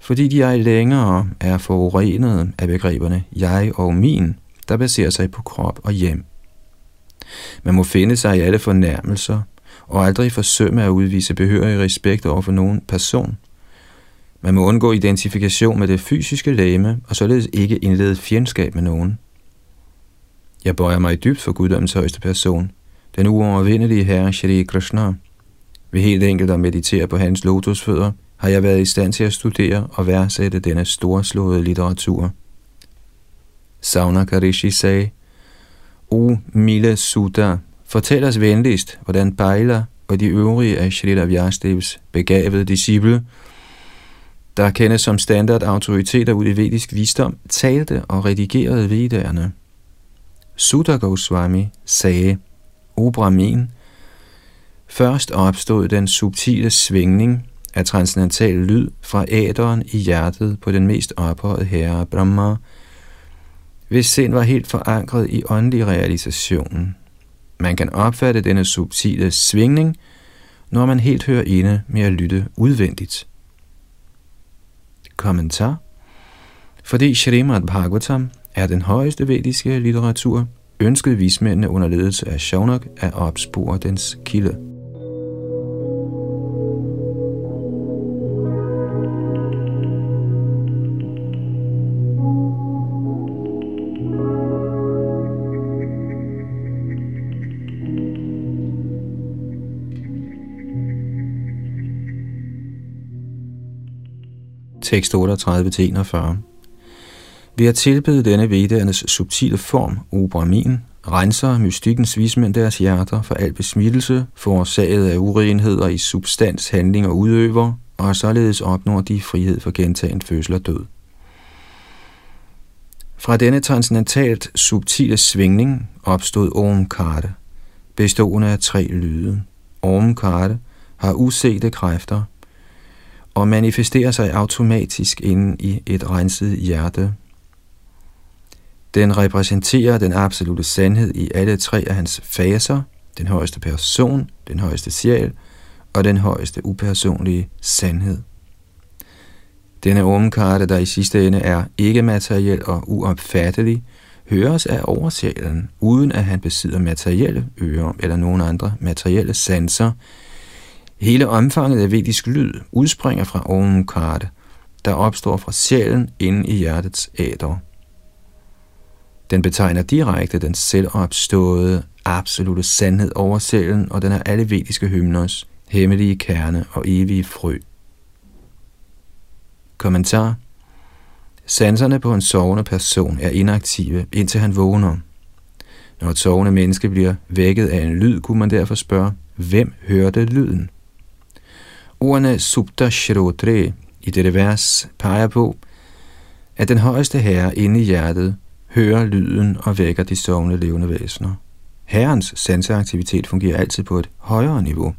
fordi de ej længere er forurenet af begreberne jeg og min, der baserer sig på krop og hjem. Man må finde sig i alle fornærmelser, og aldrig forsømme at udvise behørig respekt over for nogen person – man må undgå identifikation med det fysiske læme, og således ikke indlede fjendskab med nogen. Jeg bøjer mig dybt for guddommens højeste person, den uovervindelige herre Shri Krishna. Ved helt enkelt at meditere på hans lotusfødder, har jeg været i stand til at studere og værdsætte denne storslåede litteratur. Sauna Karishi sagde, O Mille Sutta, fortæl os venligst, hvordan bejler og de øvrige af Shrita Vyasdevs begavede disciple, der kendes som standard autoriteter ud i vedisk visdom, talte og redigerede vedderne. Sutta Goswami sagde, O Brahmin, først opstod den subtile svingning af transcendental lyd fra æderen i hjertet på den mest ophøjede herre Brahma, hvis sind var helt forankret i åndelig realisation. Man kan opfatte denne subtile svingning, når man helt hører inde med at lytte udvendigt. Kommentar Fordi Srimad Bhagavatam er den højeste vediske litteratur, ønskede vismændene under ledelse af Shaunak at opspore dens kilde. Tekst 38-41 Ved at tilbede denne vedernes subtile form, Obramin, renser mystikkens vismænd deres hjerter for al besmittelse, forårsaget af urenheder i substans, handling og udøver, og således opnår de frihed for gentagen fødsel og død. Fra denne transcendentalt subtile svingning opstod Omkarte, bestående af tre lyde. Omkarte har usete kræfter, og manifesterer sig automatisk inde i et renset hjerte. Den repræsenterer den absolute sandhed i alle tre af hans faser, den højeste person, den højeste sjæl og den højeste upersonlige sandhed. Denne omkarte, der i sidste ende er ikke materiel og uopfattelig, høres af oversjælen, uden at han besidder materielle ører eller nogen andre materielle sanser, Hele omfanget af vedisk lyd udspringer fra Omkarte, der opstår fra sjælen inde i hjertets æder. Den betegner direkte den selvopståede, absolute sandhed over sjælen, og den er alle vediske hymners hemmelige kerne og evige frø. Kommentar Sanserne på en sovende person er inaktive, indtil han vågner. Når et sovende menneske bliver vækket af en lyd, kunne man derfor spørge, hvem hørte lyden? Ordene Subta Shrotre i dette vers peger på, at den højeste herre inde i hjertet hører lyden og vækker de sovende levende væsener. Herrens sanseaktivitet fungerer altid på et højere niveau.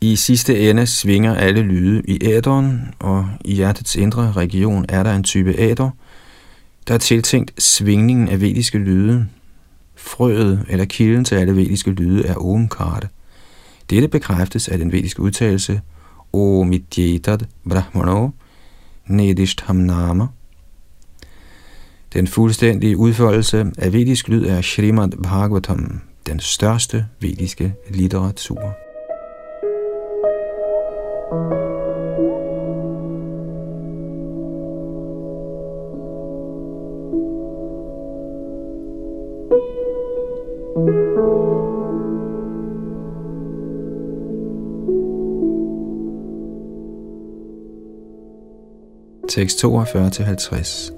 I sidste ende svinger alle lyde i æderen, og i hjertets indre region er der en type æder, der er tiltænkt svingningen af vediske lyde. Frøet eller kilden til alle vediske lyde er omkarte. Dette bekræftes af den vediske udtalelse Omitjetad Brahmano Nedishtham Nama. Den fuldstændige udfoldelse af vedisk lyd er Srimad Bhagavatam, den største vediske litteratur. Tekst 42-50.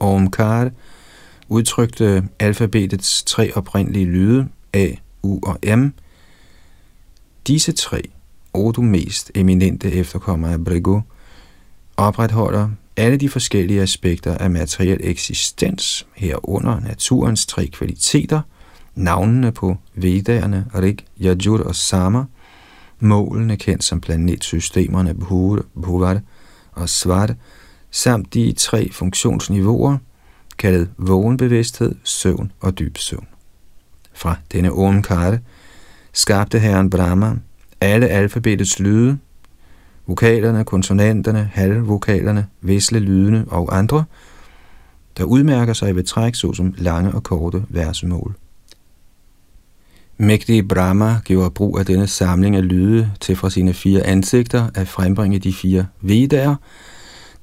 Omkar udtrykte alfabetets tre oprindelige lyde, A, U og M. Disse tre, og du mest eminente efterkommer af Brigo, opretholder alle de forskellige aspekter af materiel eksistens, herunder naturens tre kvaliteter, navnene på Vedaerne, Rig, Yajur og Sama, målene kendt som planetsystemerne Bhur, Bhuvar, og svart, samt de tre funktionsniveauer, kaldet vågenbevidsthed, søvn og dyb søvn. Fra denne ormkarte skabte herren Brahma alle alfabetets lyde, vokalerne, konsonanterne, halvvokalerne, visle lydene og andre, der udmærker sig ved træk såsom lange og korte versemål. Mægtige Brahma gjorde brug af denne samling af lyde til fra sine fire ansigter at frembringe de fire vedaer,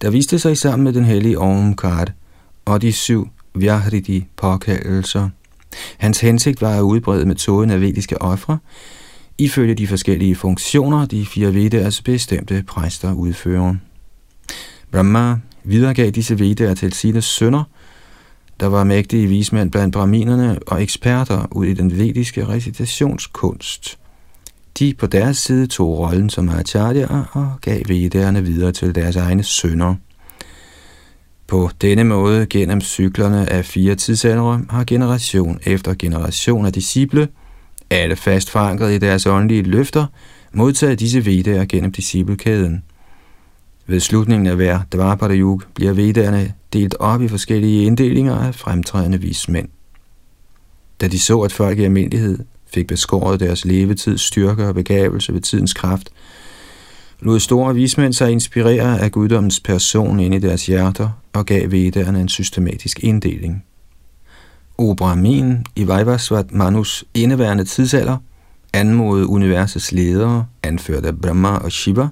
der viste sig sammen med den hellige Omkart og de syv Vyahriti påkaldelser. Hans hensigt var at udbrede metoden af vediske ofre, ifølge de forskellige funktioner, de fire vedaers bestemte præster udfører. Brahma videregav disse vedaer til sine sønner, der var mægtige vismænd blandt brahminerne og eksperter ud i den vediske recitationskunst. De på deres side tog rollen som acharya og gav vedderne videre til deres egne sønner. På denne måde, gennem cyklerne af fire tidsaldre, har generation efter generation af disciple, alle fast forankret i deres åndelige løfter, modtaget disse vedaer gennem disciplekæden. Ved slutningen af hver Dvapara Yug bliver vedderne delt op i forskellige inddelinger af fremtrædende vismænd. Da de så, at folk i almindelighed fik beskåret deres levetid, styrke og begavelse ved tidens kraft, lod store vismænd sig inspirere af guddommens person ind i deres hjerter og gav vedderne en systematisk inddeling. Obramin i Vajvasvat Manus indeværende tidsalder anmodede universets ledere, anført af Brahma og Shiva,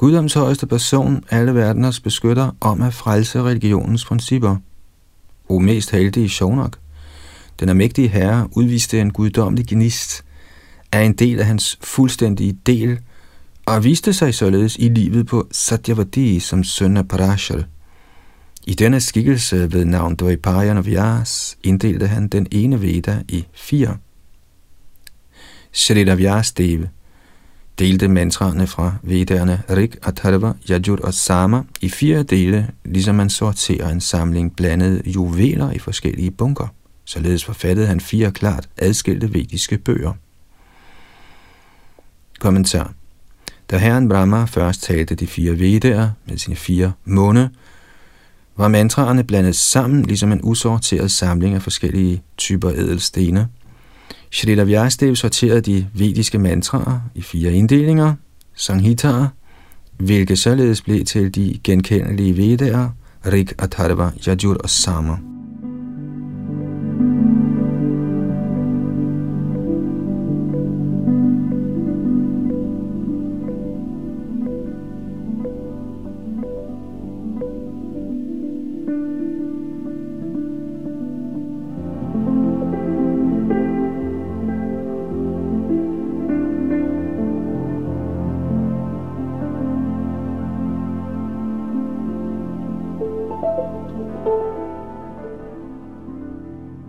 guddoms højeste person, alle verdeners beskytter, om at frelse religionens principper. O mest heldige Shonak, den almægtige herre udviste en guddommelig gnist, er en del af hans fuldstændige del, og viste sig således i livet på Satyavati som søn af Parashar. I denne skikkelse ved navn Dvaipayan Vyas inddelte han den ene Veda i fire. Shrita Vyasdeva delte mantraerne fra Vedderne Rig, Atharva, Yajur og Sama i fire dele, ligesom man sorterer en samling blandede juveler i forskellige bunker. Således forfattede han fire klart adskilte vediske bøger. Kommentar Da herren Brahma først talte de fire Vedaer med sine fire munde, var mantraerne blandet sammen ligesom en usorteret samling af forskellige typer ædelstene. Shrila Vyastev sorterede de vediske mantraer i fire inddelinger, Sanghitaer, hvilke således blev til de genkendelige Vedaer, Rig, Atharva, Yajur og Sama.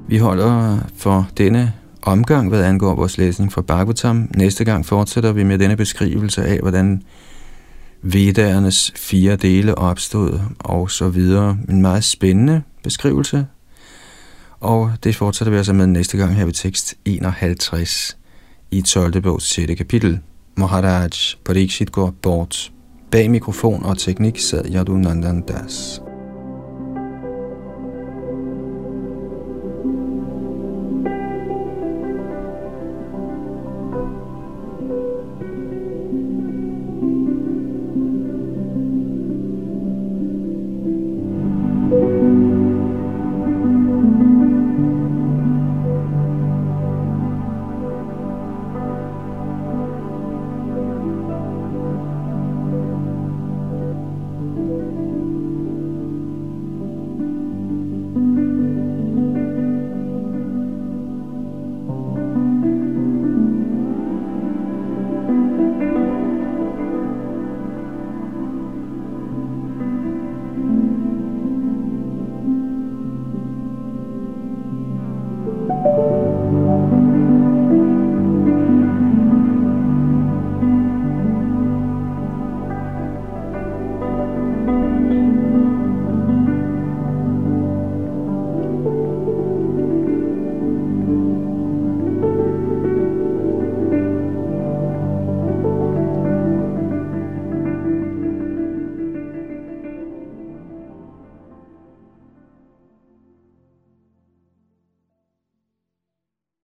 Vi holder for denne omgang, hvad angår vores læsning fra Bhagavatam. Næste gang fortsætter vi med denne beskrivelse af, hvordan Vedernes fire dele opstod og så videre. En meget spændende beskrivelse, og det fortsætter vi altså med næste gang her ved tekst 51 i 12. bogs 6. kapitel. Maharaj Parikshit går bort. Bag mikrofon og teknik sad Yadu Nandan Das.